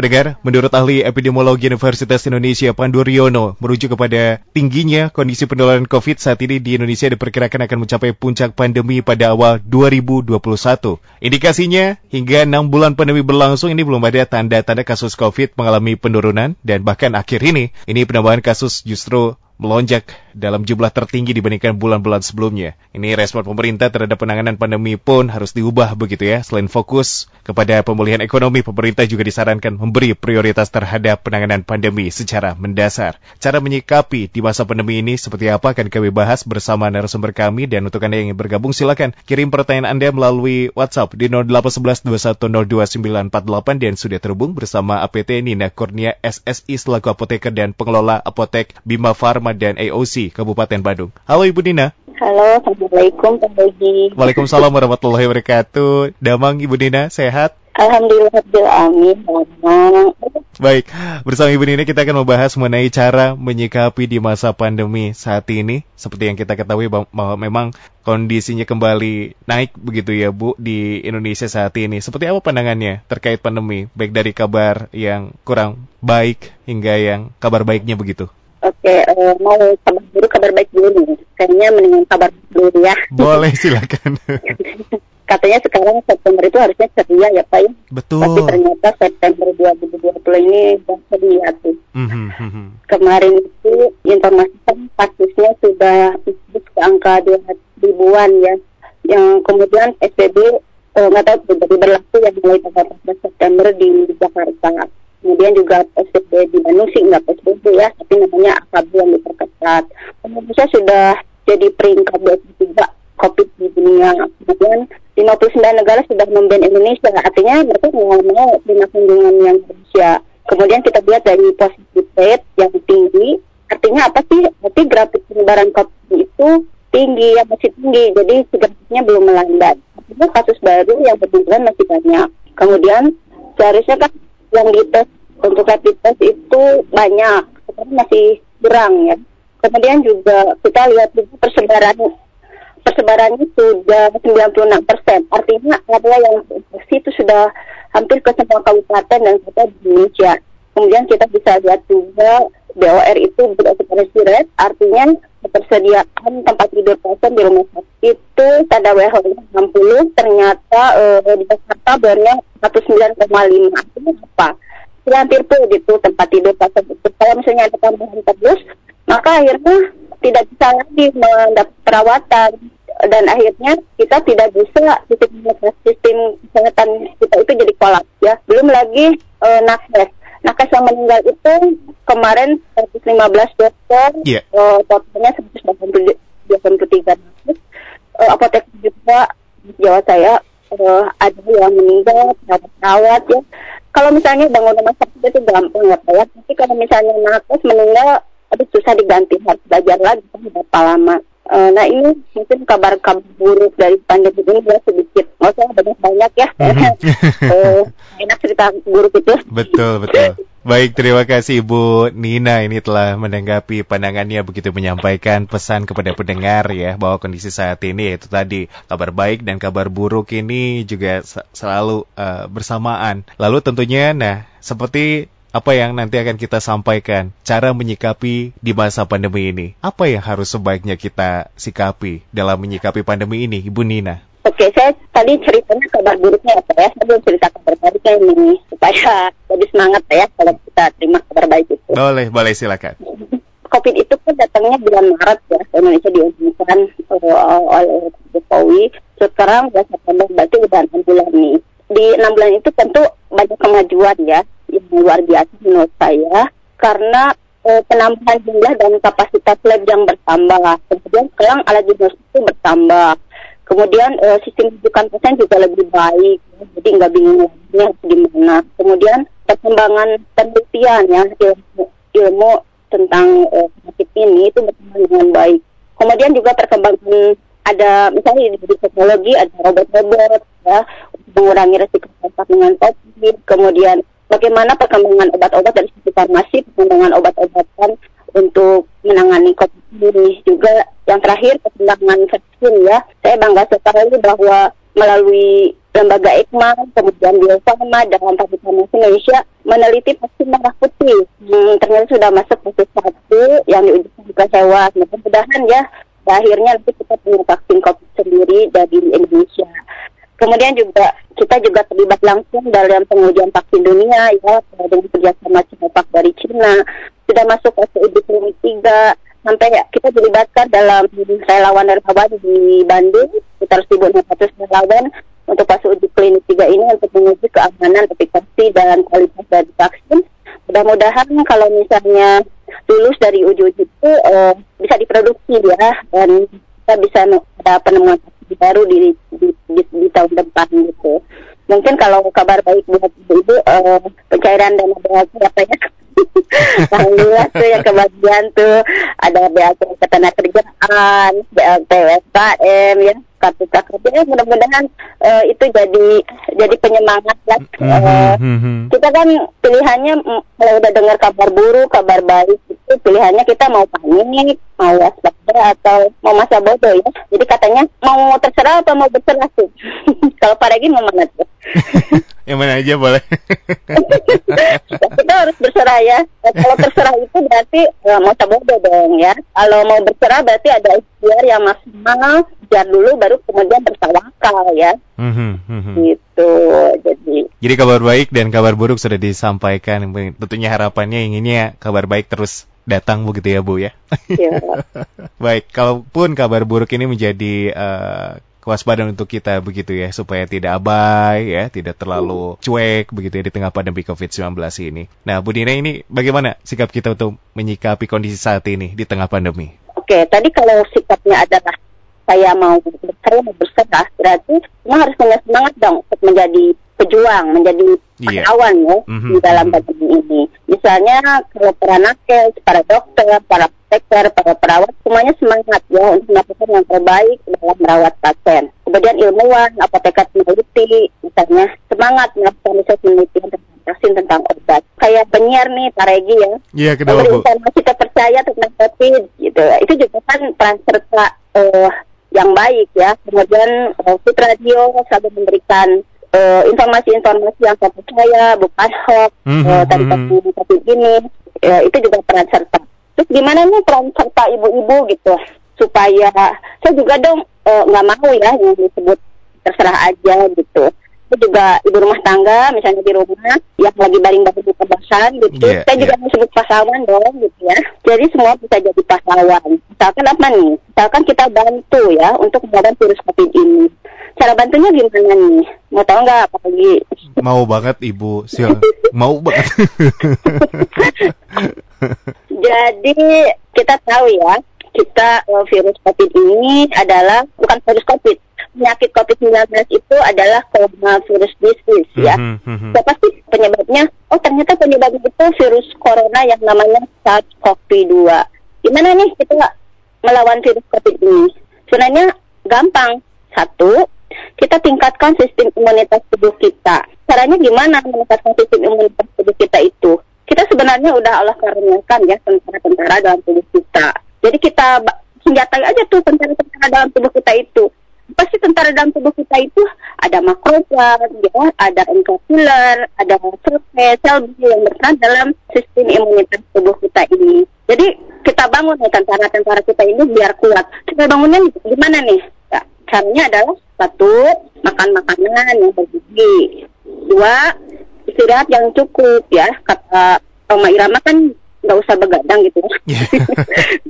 Pendengar, menurut ahli epidemiologi Universitas Indonesia Pandu Riono, merujuk kepada tingginya kondisi penularan COVID saat ini di Indonesia diperkirakan akan mencapai puncak pandemi pada awal 2021. Indikasinya, hingga enam bulan pandemi berlangsung ini belum ada tanda-tanda kasus COVID mengalami penurunan dan bahkan akhir ini, ini penambahan kasus justru melonjak dalam jumlah tertinggi dibandingkan bulan-bulan sebelumnya. Ini respon pemerintah terhadap penanganan pandemi pun harus diubah begitu ya. Selain fokus kepada pemulihan ekonomi, pemerintah juga disarankan memberi prioritas terhadap penanganan pandemi secara mendasar. Cara menyikapi di masa pandemi ini seperti apa akan kami bahas bersama narasumber kami dan untuk Anda yang ingin bergabung silakan kirim pertanyaan Anda melalui WhatsApp di 0811 dan sudah terhubung bersama APT Nina Kurnia SSI selaku apoteker dan pengelola apotek Bima Farma Muhammad dan AOC Kabupaten Bandung. Halo Ibu Nina. Halo, Assalamualaikum Pak. Waalaikumsalam warahmatullahi wabarakatuh. Damang Ibu Nina, sehat? Alhamdulillah, amin. Baik, bersama Ibu Nina kita akan membahas mengenai cara menyikapi di masa pandemi saat ini. Seperti yang kita ketahui bahwa memang kondisinya kembali naik begitu ya Bu di Indonesia saat ini. Seperti apa pandangannya terkait pandemi, baik dari kabar yang kurang baik hingga yang kabar baiknya begitu? Oke, uh, mau kabar buruk, kabar baik dulu nih. Kayaknya mendingan kabar buruk ya. Boleh, silakan. Katanya sekarang September itu harusnya ceria ya Pak ya. Betul. Tapi ternyata September 2020 ini sudah ceria tuh. Mm-hmm. Kemarin itu informasi kan kasusnya sudah ke angka dua ribuan ya. Yang kemudian SPB eh, nggak uh, tahu jadi berlaku yang mulai tanggal 14 September di Jakarta kemudian juga PSBB di Bandung sih nggak PSBB ya, tapi namanya AKB yang diperketat. Indonesia sudah jadi peringkat 23 COVID di dunia. Kemudian 59 negara sudah memban Indonesia, artinya mereka mau mau terima kunjungan yang Indonesia. Kemudian kita lihat dari positif rate yang tinggi, artinya apa sih? Berarti grafik penyebaran COVID itu tinggi, ya masih tinggi, jadi grafiknya belum melambat. Artinya kasus baru yang berjumlah masih banyak. Kemudian seharusnya kan yang dites untuk rapid itu banyak, tetapi masih kurang ya. Kemudian juga kita lihat juga persebaran persebarannya sudah 96 persen. Artinya adalah yang infeksi itu sudah hampir ke semua kabupaten dan kota di Indonesia. Kemudian kita bisa lihat juga BOR itu beroccupancy rate, artinya ketersediaan tempat tidur pasien di rumah sakit itu pada WHO 60, ternyata uh, di Jakarta barunya 109,5. Artinya apa? Hampir full gitu tempat tidur itu. Kalau misalnya ada tambahan terus, maka akhirnya tidak bisa lagi mendapat perawatan dan akhirnya kita tidak bisa sistem sistem kesehatan kita itu jadi kolaps ya. Belum lagi uh, nakes Nakes yang meninggal itu kemarin 115 dokter, yeah. uh, totalnya 183 nakes. Uh, apotek juga di Jawa saya uh, ada yang meninggal, ada perawat ya. Kalau misalnya bangun rumah sakit itu gampang ya Pak ya. Tapi kalau misalnya nakes meninggal, itu susah diganti, harus belajar lagi berapa lama. Uh, nah ini mungkin kabar-kabar buruk dari pandemi ini ya sedikit, nggak usah banyak-banyak ya. uh, enak cerita buruk itu. Betul betul. Baik, terima kasih Ibu Nina ini telah menanggapi pandangannya begitu menyampaikan pesan kepada pendengar ya bahwa kondisi saat ini yaitu tadi kabar baik dan kabar buruk ini juga selalu uh, bersamaan. Lalu tentunya nah seperti apa yang nanti akan kita sampaikan, cara menyikapi di masa pandemi ini. Apa yang harus sebaiknya kita sikapi dalam menyikapi pandemi ini, Ibu Nina? Oke, saya tadi ceritanya kabar buruknya apa ya? Saya belum cerita kabar baiknya ini supaya lebih semangat ya kalau kita terima kabar baik itu. Boleh, boleh silakan. COVID itu kan datangnya bulan Maret ya, Indonesia diumumkan uh, oleh Jokowi. Sekarang bulan September berarti udah enam bulan nih. Di enam bulan itu tentu banyak kemajuan ya, yang luar biasa menurut saya karena eh, penambahan jumlah dan kapasitas lab yang bertambah. Kemudian sekarang alat diagnostik itu bertambah. Kemudian eh, sistem rujukan pasien juga lebih baik, jadi nggak bingung lagi gimana. Kemudian perkembangan penelitian ya ilmu, ilmu tentang eh, penyakit ini itu berkembang dengan baik. Kemudian juga perkembangan ada misalnya di teknologi ada robot-robot ya mengurangi resiko kontak dengan COVID. Kemudian bagaimana perkembangan obat-obat dari sisi farmasi, perkembangan obat-obatan untuk menangani COVID ini juga yang terakhir perkembangan vaksin ya. Saya bangga sekali bahwa melalui lembaga EKMA, kemudian Bio Farma dan Farmasi Indonesia meneliti vaksin merah putih. Hmm, ternyata sudah masuk fase satu yang diuji klinis sewa. Mudah-mudahan ya, akhirnya nanti kita punya vaksin COVID sendiri dari Indonesia. Kemudian juga kita juga terlibat langsung dalam pengujian vaksin dunia ya dengan kerjasama Sinovac dari Cina sudah masuk fase uji klinis tiga sampai kita dilibatkan dalam relawan relawan di Bandung sekitar 1.600 relawan untuk fase uji klinis tiga ini untuk menguji keamanan, efikasi dan kualitas dari vaksin. Mudah-mudahan kalau misalnya lulus dari uji-uji itu uh, bisa diproduksi ya dan kita bisa ada penemuan baru di di, di, di tahun depan gitu. Mungkin kalau kabar baik buat ibu-ibu uh, pencairan dana BLT apa ya Alhamdulillah tuh yang kebagian tuh ada BLT ketenagakerjaan, BLT UMKM ya, kartu prakerja. Mudah-mudahan uh, itu jadi jadi penyemangat lah. Uh, kita kan pilihannya kalau udah dengar kabar buruk, kabar baik itu pilihannya kita mau panik, mau waspada atau mau masa bodoh ya. Jadi katanya mau terserah atau mau berserah sih. kalau Pak Regi mau mana tuh? yang mana aja boleh. kita harus berserah ya. Kalau terserah itu berarti ya, mau bodoh dong ya. Kalau mau berserah berarti ada ikhtiar yang maksimal, biar dulu baru kemudian bertawakal ya. Mm-hmm, mm-hmm. Gitu. Jadi. Jadi kabar baik dan kabar buruk sudah disampaikan. Tentunya harapannya inginnya kabar baik terus datang begitu ya Bu ya. Iya. Baik, kalaupun kabar buruk ini menjadi uh, kewaspadaan untuk kita begitu ya supaya tidak abai ya tidak terlalu cuek begitu ya di tengah pandemi COVID-19 ini. Nah Bu Dina ini bagaimana sikap kita untuk menyikapi kondisi saat ini di tengah pandemi? Oke tadi kalau sikapnya adalah saya mau saya mau berserah berarti semua harus punya semangat dong untuk menjadi pejuang, menjadi yeah. pahlawan ya mm-hmm. di dalam mhm. pandemi ini. Misalnya kalau para nakes, para dokter, para dokter, para perawat semuanya semangat ya untuk melakukan yang terbaik dalam merawat pasien. Kemudian ilmuwan, apoteker peneliti, misalnya semangat melakukan riset penelitian tentang vaksin tentang obat. Kayak penyiar nih Pak Regi ya. Iya, kenapa Bu? informasi terpercaya tentang COVID gitu. Itu juga kan peran serta uh, yang baik ya. Kemudian uh, Fit Radio selalu memberikan uh, informasi-informasi yang saya percaya bukan hoax mm-hmm. uh, tadi tadi gini uh, itu juga peran serta. Terus gimana nih peran serta ibu-ibu gitu? Supaya saya juga dong nggak uh, mau ya yang disebut terserah aja gitu. Itu juga ibu rumah tangga misalnya di rumah yang lagi baring-baring di kebasan gitu yeah, saya yeah. juga disebut pahlawan dong gitu ya. Jadi semua bisa jadi pahlawan. Misalkan apa nih? Misalkan kita bantu ya untuk menghadapi virus covid ini cara bantunya gimana nih mau tahu nggak apa lagi mau banget ibu sil mau banget jadi kita tahu ya kita uh, virus covid ini adalah bukan virus covid penyakit COVID-19 itu adalah coronavirus disease ya. Mm-hmm. Siapa sih penyebabnya? Oh ternyata penyebabnya itu virus corona yang namanya SARS-CoV-2. Gimana nih kita melawan virus COVID ini? Sebenarnya gampang. Satu, kita tingkatkan sistem imunitas tubuh kita. Caranya gimana meningkatkan sistem imunitas tubuh kita itu? Kita sebenarnya udah Allah karuniakan ya tentara-tentara dalam tubuh kita. Jadi kita senjatai aja tuh tentara-tentara dalam tubuh kita itu pasti tentara dalam tubuh kita itu ada makrofag, ya, ada enkapsular, ada sel sel yang berperan dalam sistem imunitas tubuh kita ini. Jadi kita bangun nih tentara-tentara kita ini biar kuat. Kita bangunnya gimana nih? Ya, caranya adalah satu makan makanan yang bergizi, dua istirahat yang cukup ya kata Roma Irama kan nggak usah begadang gitu ya.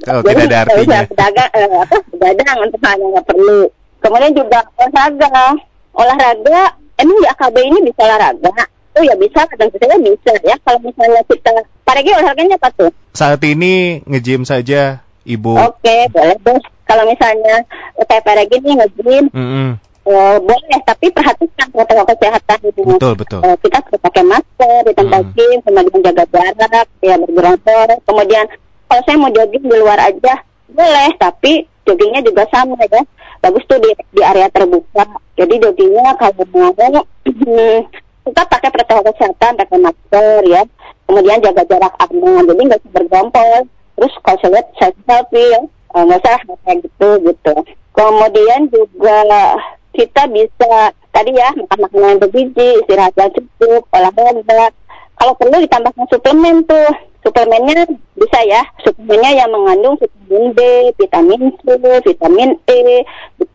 Kalau tidak ada artinya. Nggak usah begadang, eh, apa, begadang untuk hal yang nggak perlu. Kemudian juga olahraga. Olahraga, emang di AKB ini bisa olahraga? Oh ya bisa, kadang kadang bisa ya. Kalau misalnya kita, Pak Regi olahraganya apa tuh? Saat ini nge-gym saja, Ibu. Oke, okay, boleh deh. Kalau misalnya Regi nih nge-gym, mm -hmm. Uh, boleh, tapi perhatikan protokol kesehatan itu. Betul, betul. Uh, kita harus pakai masker di tempat gym, kemudian jaga jarak, ya bergerombol. Kemudian kalau saya mau jogging di luar aja, boleh, tapi joggingnya juga sama ya bagus tuh di, di area terbuka jadi joggingnya kalau mau kita pakai protokol kesehatan pakai masker ya kemudian jaga jarak aman jadi nggak bergompol terus kalau saya lihat saya selfie ya nggak usah kayak gitu gitu kemudian juga kita bisa tadi ya makan makanan bergizi, istirahat yang cukup, olahraga. Kalau perlu ditambahkan suplemen tuh. Suplemennya bisa ya, suplemennya yang mengandung vitamin B, vitamin C, vitamin E,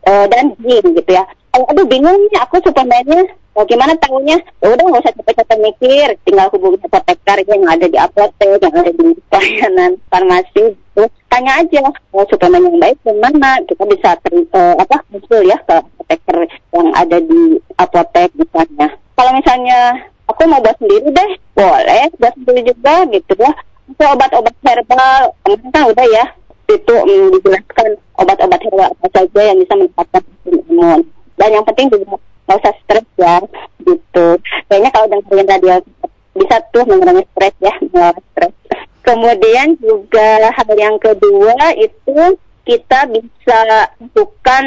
uh, dan zinc gitu ya. Aduh bingung nih aku suplemennya Bagaimana tahunya? Ya udah nggak usah capek-capek mikir, tinggal hubungi apoteker yang ada di apotek, yang ada di pelayanan farmasi. Terus tanya aja oh, suplemen yang baik yang mana. Kita bisa ter, uh, apa muncul ya ke apoteker yang ada di apotek misalnya. Kalau misalnya aku mau buat sendiri deh, boleh buat sendiri juga gitu ya. Itu obat-obat herbal, kemarin kan udah ya itu um, dijelaskan obat-obat herbal apa saja yang bisa meningkatkan imun. Dan yang penting juga nggak usah stres ya gitu kayaknya kalau dengerin radio bisa tuh mengurangi stres ya mengurangi stres kemudian juga hal yang kedua itu kita bisa lakukan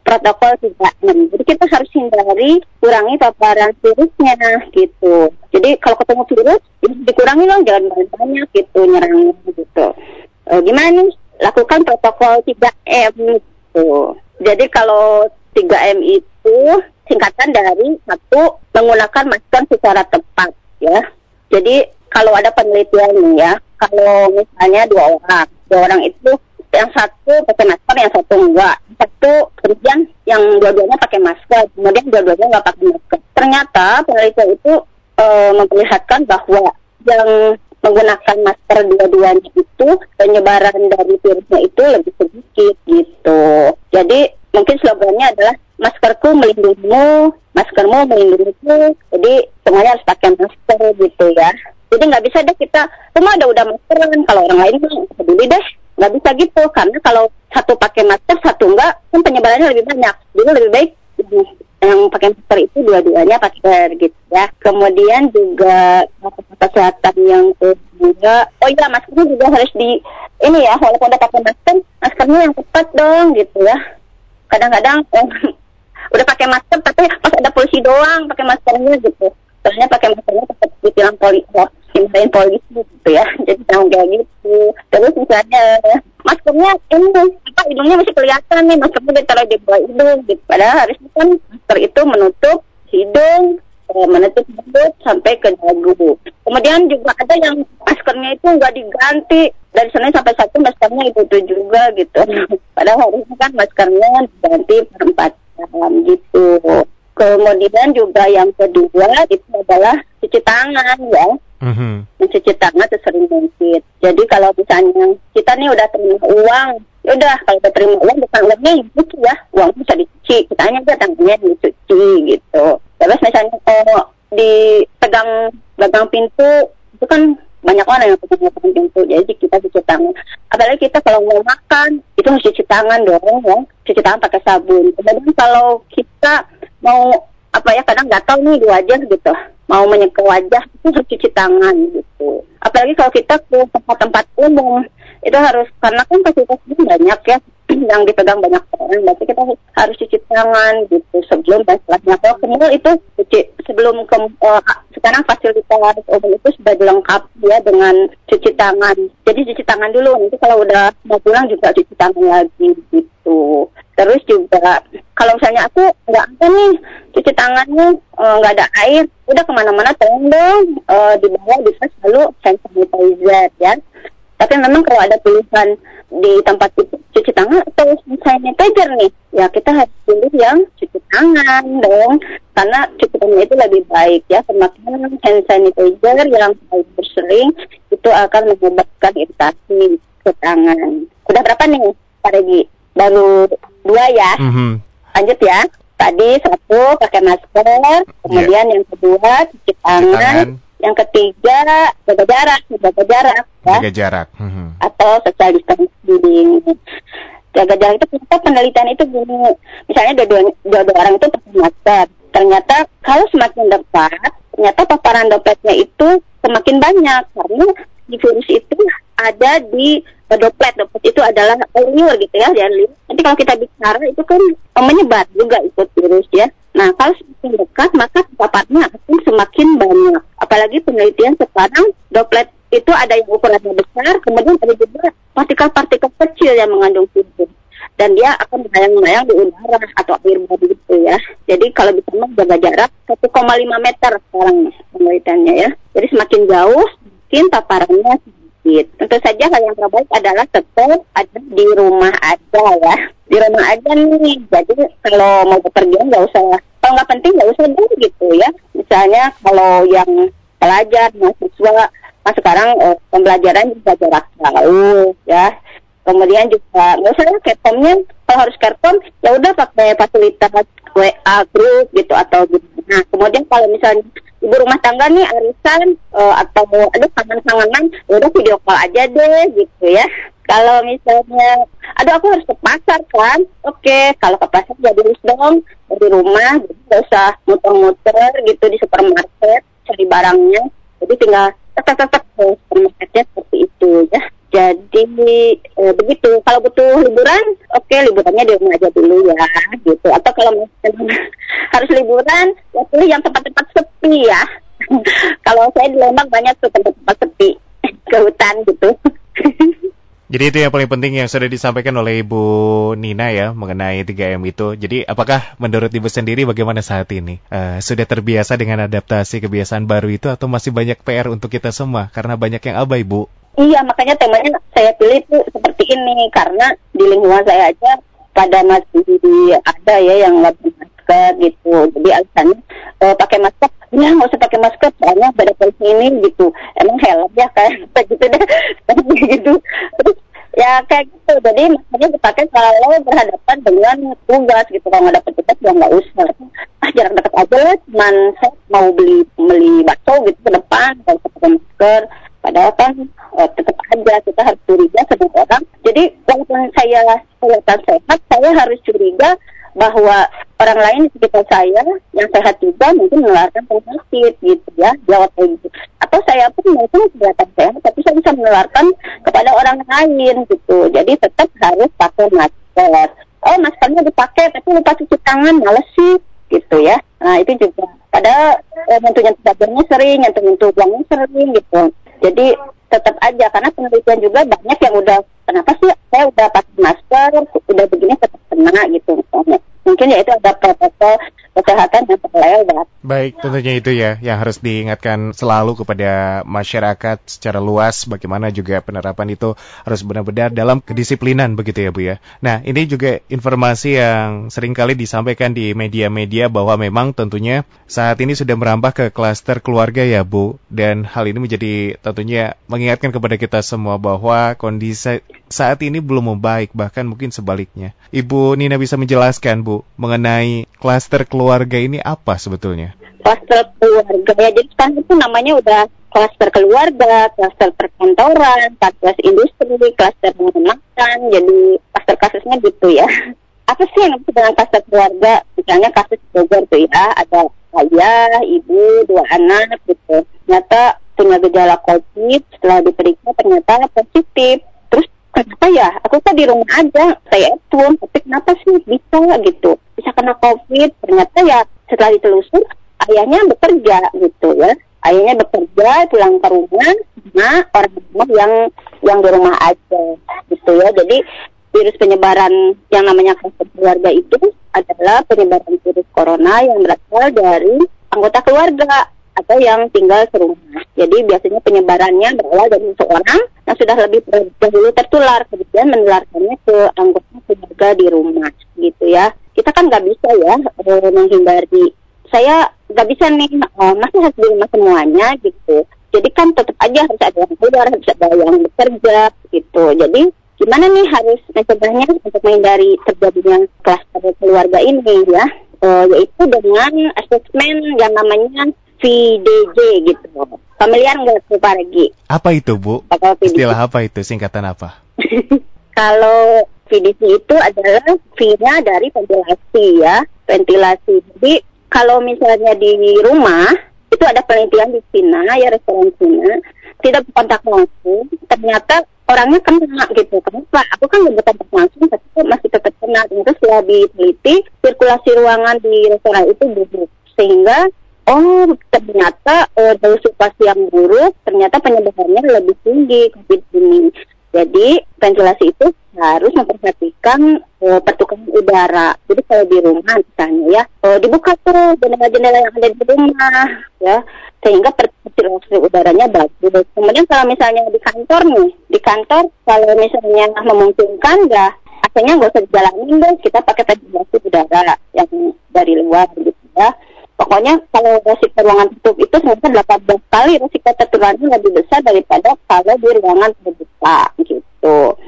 protokol 3M. Jadi kita harus hindari kurangi paparan virusnya gitu. Jadi kalau ketemu virus, dikurangi dong, jangan banyak-banyak gitu nyerangnya gitu. E, gimana nih? Lakukan protokol 3M gitu. Jadi kalau 3M itu singkatan dari satu menggunakan masker secara tepat ya. Jadi kalau ada penelitian nih ya, kalau misalnya dua orang, dua orang itu yang satu pakai masker, yang satu enggak. Satu kemudian yang dua-duanya pakai masker, kemudian dua-duanya enggak pakai masker. Ternyata penelitian itu e, memperlihatkan bahwa yang menggunakan masker dua-duanya itu penyebaran dari virusnya itu lebih sedikit gitu. Jadi mungkin slogannya adalah maskerku melindungimu, maskermu melindungiku. Jadi semuanya harus pakai masker gitu ya. Jadi nggak bisa deh kita semua udah udah maskeran. Kalau orang lain peduli deh. Nggak bisa gitu karena kalau satu pakai masker satu enggak kan penyebarannya lebih banyak. Jadi lebih baik yang pakai masker itu dua-duanya pakai gitu ya. Kemudian juga kesehatan yang kedua, oh iya maskernya juga harus di ini ya walaupun udah pakai masker, maskernya yang tepat dong gitu ya. Kadang-kadang udah pakai masker tapi pas ada polisi doang pakai maskernya gitu. Terusnya pakai maskernya tetap ditilang polisi dimarahin polisi gitu ya. Jadi jangan kayak gitu. Terus misalnya maskernya ini apa hidungnya masih kelihatan nih maskernya ditaruh di bawah hidung gitu. Padahal harusnya kan masker itu menutup hidung eh, menutup mulut sampai ke dagu. Kemudian juga ada yang maskernya itu nggak diganti. Dari sana sampai satu maskernya itu, itu juga gitu. Padahal harusnya kan maskernya diganti per empat jam gitu. Kemudian juga yang kedua itu adalah cuci tangan ya. Mm-hmm. Mencuci tangan sesering mungkin. Jadi kalau misalnya kita nih udah terima uang, ya udah kalau udah terima uang bukan lebih cuci ya, uang bisa dicuci. Kita hanya aja tangannya dicuci gitu. Terus misalnya oh, di pegang pegang pintu itu kan banyak orang yang punya pintu jadi kita cuci tangan. Apalagi kita kalau mau makan itu harus cuci tangan dong ya. Cuci tangan pakai sabun. Kemudian kalau kita mau apa ya kadang gatal nih di wajah gitu. Mau menyekel wajah itu harus cuci tangan gitu. Apalagi kalau kita ke tempat-tempat umum itu harus karena kan fasilitasnya banyak ya yang dipegang banyak orang berarti kita harus cuci tangan gitu sebelum dan setelahnya kalau kemul itu cuci sebelum ke uh, sekarang fasilitas umum itu sudah dilengkapi ya dengan cuci tangan. Jadi cuci tangan dulu nanti kalau udah mau pulang juga cuci tangan lagi gitu. Terus juga kalau misalnya aku nggak ada nih cuci tangannya eh, nggak uh, ada air udah ke mana-mana tolong dong uh, di bawah bisa selalu hand sanitizer ya tapi memang kalau ada tulisan di tempat cuci tangan atau sanitizer nih, ya kita harus pilih yang cuci tangan dong, karena cuci tangan itu lebih baik ya. Semakin hand sanitizer yang bersering itu akan menyebabkan iritasi ke tangan. Udah berapa nih, Pak Regi? Baru dua ya. Mm -hmm. Lanjut ya. Tadi satu pakai masker, kemudian yeah. yang kedua cuci tangan. Cuci tangan yang ketiga jaga jarak, jaga jarak ya. Jaga jarak. Hmm. Atau social distancing. Jaga jarak itu kita penelitian itu gini, misalnya dua-dua, dua-dua orang itu masker. Ternyata kalau semakin dekat, ternyata paparan dopletnya itu semakin banyak karena di virus itu ada di doplet. Doplet itu adalah liur gitu ya, dan Nanti kalau kita bicara itu kan menyebar juga ikut virus ya. Nah, kalau semakin dekat, maka paparnya akan semakin banyak. Apalagi penelitian sekarang doplet itu ada yang ukurannya besar, kemudian ada juga partikel-partikel kecil yang mengandung virus. dan dia akan melayang-layang di udara atau air begitu ya. Jadi kalau bisa jaga jarak 1,5 meter sekarang penelitiannya ya. Jadi semakin jauh mungkin paparannya sedikit. Tentu saja hal yang terbaik adalah tetap ada di rumah aja ya. Di rumah aja nih. Jadi kalau mau bepergian nggak usah kalau nggak penting nggak usah dulu gitu ya. Misalnya kalau yang pelajar, mahasiswa, nah sekarang eh, pembelajaran juga jarak jauh ya kemudian juga nggak usah kalau harus catcom ya udah pakai fasilitas WA grup gitu atau gitu. Nah kemudian kalau misalnya ibu rumah tangga nih arisan uh, atau ada kangen-kangenan ya udah video call aja deh gitu ya. Kalau misalnya, aduh aku harus ke pasar kan, oke kalau ke pasar jadi ya dong dari rumah, jadi nggak usah muter-muter gitu di supermarket cari barangnya, jadi tinggal tetap-tetap ke supermarketnya seperti itu ya. Jadi e, begitu. Kalau butuh liburan, oke okay, liburannya di rumah aja dulu ya, gitu. Atau kalau harus liburan, ya pilih yang tempat-tempat sepi ya. kalau saya di Lembang banyak tuh tempat-tempat sepi ke hutan gitu. Jadi itu yang paling penting yang sudah disampaikan oleh Ibu Nina ya mengenai 3M itu. Jadi apakah menurut Ibu sendiri bagaimana saat ini? Uh, sudah terbiasa dengan adaptasi kebiasaan baru itu atau masih banyak PR untuk kita semua karena banyak yang abai Bu? Iya, makanya temanya saya pilih itu seperti ini karena di lingkungan saya aja pada masih ada ya yang nggak masker gitu. Jadi alasannya uh, pakai masker, ya nggak usah pakai masker soalnya pada polisi ini gitu. Emang helm ya kayak gitu deh, gitu. Terus ya kayak gitu. Jadi maskernya dipakai kalau berhadapan dengan tugas gitu. Kalau nggak dapat tugas ya nggak usah. Ah jarang dapat aja lah. Cuman saya mau beli beli bakso gitu ke depan, kalau pakai masker Padahal kan uh, tetap aja kita harus curiga sama orang. Jadi walaupun saya kelihatan sehat, saya harus curiga bahwa orang lain di sekitar saya yang sehat juga mungkin menularkan penyakit gitu ya jawab gitu. Atau saya pun mungkin kelihatan sehat tapi saya bisa menularkan kepada orang lain gitu. Jadi tetap harus pakai masker. Oh maskernya dipakai tapi lupa cuci tangan males sih gitu ya. Nah itu juga. Pada eh, nyentuh sering nyentuh nyentuh uangnya sering gitu jadi tetap aja karena penelitian juga banyak yang udah kenapa sih saya udah pakai masker udah begini tetap kena gitu mungkin ya itu ada protokol kesehatan yang terlewat. Baik, tentunya itu ya yang harus diingatkan selalu kepada masyarakat secara luas bagaimana juga penerapan itu harus benar-benar dalam kedisiplinan begitu ya Bu ya. Nah, ini juga informasi yang sering kali disampaikan di media-media bahwa memang tentunya saat ini sudah merambah ke klaster keluarga ya Bu dan hal ini menjadi tentunya mengingatkan kepada kita semua bahwa kondisi saat ini belum membaik bahkan mungkin sebaliknya. Ibu Nina bisa menjelaskan Bu mengenai klaster keluarga ini apa sebetulnya? Klaster keluarga ya jadi sekarang itu namanya udah klaster keluarga, klaster perkantoran, klaster industri, klaster makan, jadi klaster kasusnya gitu ya. Apa sih yang dengan klaster keluarga? Misalnya kasus Bogor tuh ya, ada ayah, ibu, dua anak gitu. Ternyata punya gejala COVID, setelah diperiksa ternyata positif kenapa ya? Aku kan di rumah aja saya pun tapi kenapa sih? Bisa gitu? Bisa kena covid. Ternyata ya setelah ditelusur ayahnya bekerja gitu ya. Ayahnya bekerja pulang ke rumah nah orang rumah yang yang di rumah aja gitu ya. Jadi virus penyebaran yang namanya kluster keluarga itu adalah penyebaran virus corona yang berasal dari anggota keluarga atau yang tinggal serumah. Jadi biasanya penyebarannya berawal dari seseorang yang sudah lebih dahulu tertular, kemudian menularkannya ke anggota keluarga di rumah, gitu ya. Kita kan nggak bisa ya eh, menghindari. Saya nggak bisa nih, uh, masih harus di rumah semuanya, gitu. Jadi kan tetap aja harus ada yang keluar, harus ada yang bekerja, gitu. Jadi gimana nih harus mencegahnya untuk menghindari terjadinya kluster keluarga ini ya, uh, yaitu dengan asesmen yang namanya VDJ gitu. Familiar nggak tuh Pak Regi? Apa itu Bu? Istilah apa itu? Singkatan apa? Kalau VDC itu adalah V-nya dari ventilasi ya, ventilasi. Jadi kalau misalnya di rumah itu ada penelitian di Cina ya restoran Cina tidak berkontak langsung ternyata orangnya kena gitu kenapa aku kan nggak berkontak langsung tapi masih tetap kena terus setelah diteliti sirkulasi ruangan di restoran itu buruk sehingga oh ternyata uh, situasi yang buruk ternyata penyebarannya lebih tinggi COVID ini. Jadi ventilasi itu harus memperhatikan uh, pertukaran udara. Jadi kalau di rumah misalnya ya, uh, dibuka tuh jendela-jendela yang ada di rumah ya, sehingga sirkulasi udaranya bagus. Kemudian kalau misalnya di kantor nih, di kantor kalau misalnya memungkinkan ya akhirnya nggak usah dijalanin deh, kita pakai ventilasi udara yang dari luar gitu ya. Pokoknya kalau resiko ruangan tutup itu sebenarnya 18 kali resiko tertularnya lebih besar daripada kalau di ruangan terbuka gitu.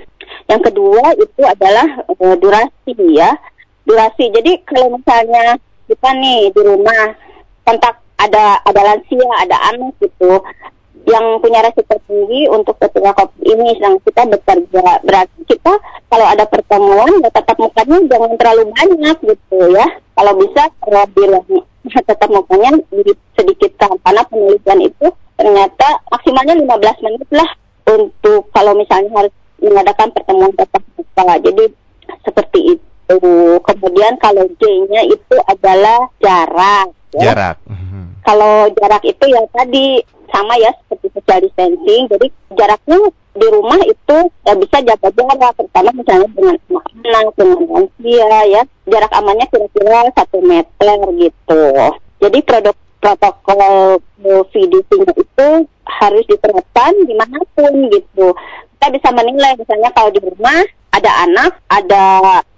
Yang kedua itu adalah uh, durasi ya. Durasi. Jadi kalau misalnya kita nih di rumah kontak ada ada lansia, ada anak gitu yang punya resiko tinggi untuk tertular COVID ini sedang kita bekerja berarti kita kalau ada pertemuan ya tetap mukanya jangan terlalu banyak gitu ya kalau bisa kalau bilang tetap mukanya sedikitkan karena penelitian itu ternyata maksimalnya 15 menit lah untuk kalau misalnya harus mengadakan pertemuan tatap muka. Jadi seperti itu. Kemudian kalau J-nya itu adalah jarak. Ya. Jarak. Kalau jarak itu ya tadi sama ya seperti social distancing. Jadi jaraknya di rumah itu ya bisa jaga jarak, terutama misalnya dengan anak, dengan lansia ya. Jarak amannya kira-kira satu meter gitu. Jadi produk protokol CDC itu harus diterapkan di mana pun gitu. Kita bisa menilai misalnya kalau di rumah ada anak, ada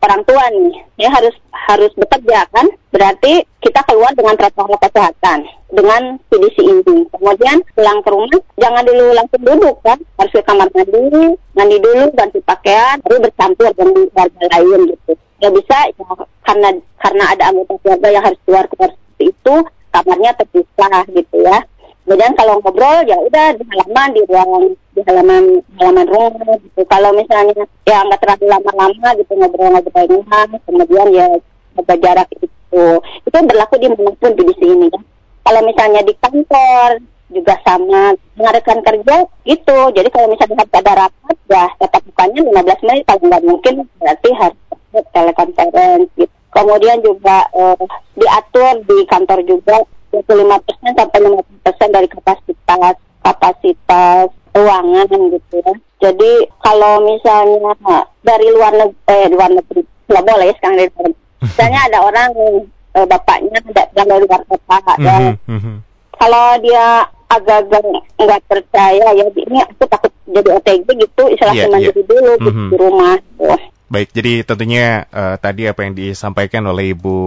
orang tua nih, ya harus harus bekerja kan? Berarti kita keluar dengan protokol kesehatan dengan CDC ini. Kemudian pulang ke rumah jangan dulu langsung duduk kan, harus ke kamar mandi, mandi dulu ganti pakaian, baru bercampur dengan keluarga lain gitu. Ya bisa ya, karena karena ada anggota keluarga yang harus keluar keluar seperti itu, kamarnya terpisah gitu ya. Kemudian kalau ngobrol ya udah di halaman di ruang di halaman halaman rumah gitu. Kalau misalnya ya nggak terlalu lama-lama gitu ngobrol-ngobrolnya, kemudian ya jaga jarak itu. Itu berlaku di mana pun di sini ya. Kalau misalnya di kantor juga sama mengadakan kerja gitu. Jadi kalau misalnya harus ada rapat ya tetap bukannya 15 menit kalau nggak mungkin berarti harus telekonferensi gitu. Kemudian juga eh, diatur di kantor juga 25% sampai 50% dari kapasitas kapasitas ruangan gitu ya. Jadi kalau misalnya dari luar negeri, eh, luar negeri nggak boleh sekarang dari luar Misalnya ada orang eh, bapaknya yang dari luar kota ya. Mm -hmm. Kalau dia agak-agak nggak percaya ya ini aku takut jadi OTG gitu isolasi yeah, mandiri yeah. dulu mm -hmm. di rumah. Oh. Baik, jadi tentunya uh, tadi apa yang disampaikan oleh Ibu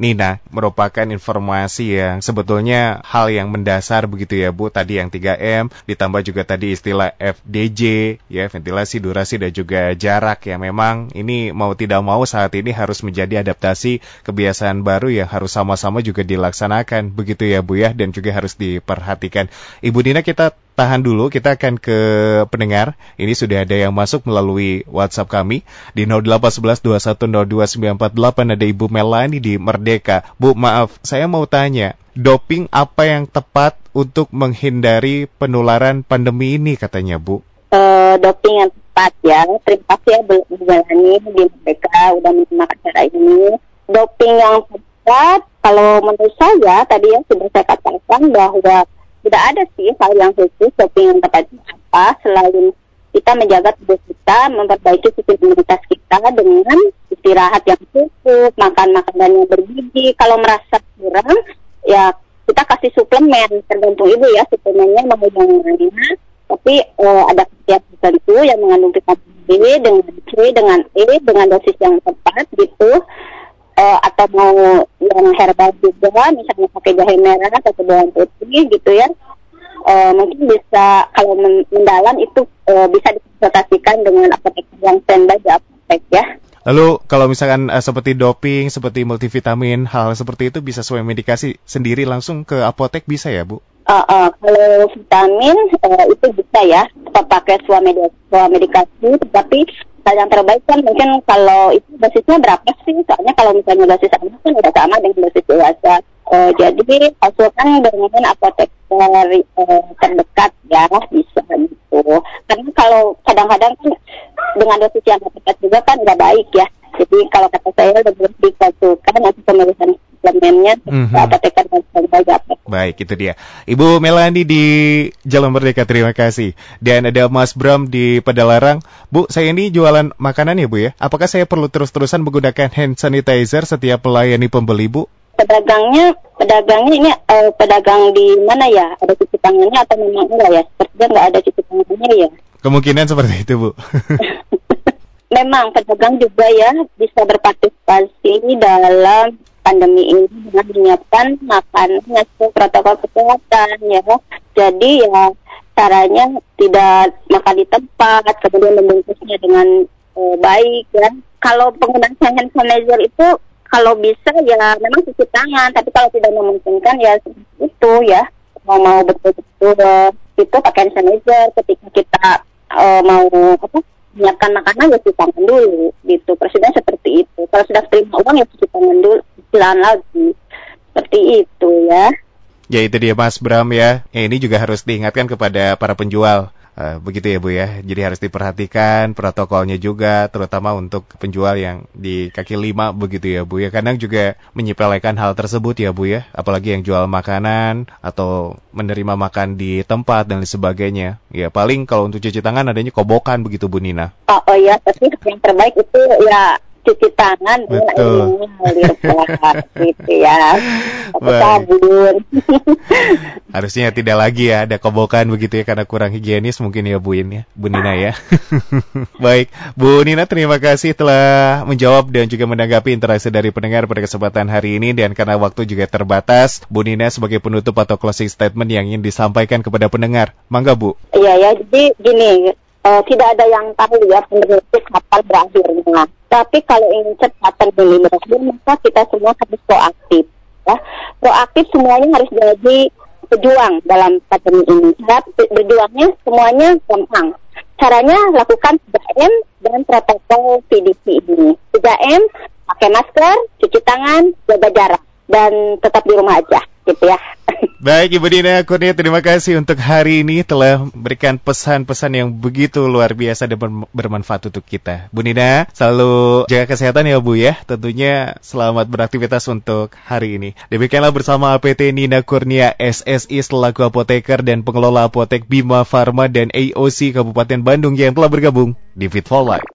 Nina merupakan informasi yang sebetulnya hal yang mendasar begitu ya Bu. Tadi yang 3M, ditambah juga tadi istilah FDJ, ya ventilasi, durasi dan juga jarak ya. Memang ini mau tidak mau saat ini harus menjadi adaptasi kebiasaan baru yang harus sama-sama juga dilaksanakan begitu ya Bu ya dan juga harus diperhatikan. Ibu Nina kita tahan dulu, kita akan ke pendengar. Ini sudah ada yang masuk melalui WhatsApp kami di 08112102948 ada Ibu Melani di Merdeka. Bu, maaf, saya mau tanya, doping apa yang tepat untuk menghindari penularan pandemi ini katanya, Bu? Uh, doping yang tepat ya. Terima kasih ya Bu Melani di Merdeka udah menerima acara ini. Doping yang tepat kalau menurut saya tadi yang sudah saya katakan bahwa tidak ada sih hal yang khusus doping yang tepat apa selain kita menjaga tubuh kita, memperbaiki sistem imunitas kita dengan istirahat yang cukup, makan makanan yang bergizi. Kalau merasa kurang, ya kita kasih suplemen, tergantung ibu ya suplemennya mau yang mana. Tapi uh, ada khasiat tertentu yang mengandung vitamin B dengan C dengan E dengan dosis yang tepat gitu. Uh, atau mau yang herbal juga, misalnya pakai jahe merah atau bawang putih gitu ya uh, mungkin bisa kalau mendalam itu uh, bisa dikonsultasikan dengan apotek yang standby di apotek ya. Lalu kalau misalkan uh, seperti doping, seperti multivitamin, hal, hal seperti itu bisa sesuai medikasi sendiri langsung ke apotek bisa ya Bu? Uh, uh, kalau vitamin uh, itu bisa ya, kita pakai sebuah medikasi, tapi hal yang terbaik kan mungkin kalau itu dosisnya berapa sih? Soalnya kalau misalnya dosis anak kan udah sama dengan dosis dewasa. Uh, jadi konsultan dengan apotek dari uh, terdekat ya bisa gitu. Karena kalau kadang-kadang kan dengan dosis yang tepat juga kan nggak baik ya. Jadi kalau kata saya lebih dikonsulkan nanti pemeriksaan suplemennya mm -hmm. apoteker dan sebagainya Baik, itu dia. Ibu Melani di Jalan Merdeka, terima kasih. Dan ada Mas Bram di Pedalarang. Bu, saya ini jualan makanan ya Bu ya. Apakah saya perlu terus-terusan menggunakan hand sanitizer setiap melayani pembeli Bu? Pedagangnya, pedagangnya ini uh, pedagang di mana ya? Ada cuci tangannya atau memang enggak ya? Sepertinya nggak ada cuci tangannya ya. Kemungkinan seperti itu Bu. memang pedagang juga ya bisa berpartisipasi dalam pandemi ini dengan menyiapkan makanan sesuai protokol kesehatan ya. Jadi ya caranya tidak makan di tempat, kemudian membungkusnya dengan e, baik ya. Kalau penggunaan hand sanitizer itu kalau bisa ya memang cuci tangan, tapi kalau tidak memungkinkan ya itu ya mau mau betul-betul itu pakai hand sanitizer ketika kita e, mau apa menyiapkan makanan ya cuci tangan dulu gitu. Presiden seperti itu. Kalau sudah terima uang ya cuci tangan dulu jalan lagi. Seperti itu ya. Ya itu dia Mas Bram ya. ya ini juga harus diingatkan kepada para penjual. Uh, begitu ya Bu ya. Jadi harus diperhatikan protokolnya juga terutama untuk penjual yang di kaki lima begitu ya Bu ya. Kadang juga menyepelekan hal tersebut ya Bu ya. Apalagi yang jual makanan atau menerima makan di tempat dan sebagainya. Ya paling kalau untuk cuci tangan adanya kobokan begitu Bu Nina. Oh, oh ya, tapi yang terbaik itu ya cuci tangan Betul. ngalir gitu ya. Sabun harusnya tidak lagi ya ada kobokan begitu ya karena kurang higienis mungkin ya Bu In ya Bu Nina ya. Baik Bu Nina terima kasih telah menjawab dan juga menanggapi interaksi dari pendengar pada kesempatan hari ini. Dan karena waktu juga terbatas Bu Nina sebagai penutup atau closing statement yang ingin disampaikan kepada pendengar. Mangga Bu. Iya ya jadi gini uh, tidak ada yang tahu ya itu kapan berakhirnya. Tapi kalau ingin cepat pandemi berakhir, maka kita semua harus proaktif. Ya. Proaktif semuanya harus jadi pejuang dalam pandemi ini. Ya, berjuangnya semuanya gampang. Caranya lakukan 3M dan protokol PDP ini. 3M, pakai masker, cuci tangan, jaga jarak, dan tetap di rumah aja gitu ya. Baik Ibu Dina Kurnia, terima kasih untuk hari ini telah memberikan pesan-pesan yang begitu luar biasa dan bermanfaat untuk kita. Bu Nina, selalu jaga kesehatan ya Bu ya. Tentunya selamat beraktivitas untuk hari ini. Demikianlah bersama APT Nina Kurnia SSI selaku apoteker dan pengelola apotek Bima Farma dan AOC Kabupaten Bandung yang telah bergabung di Fit for Life.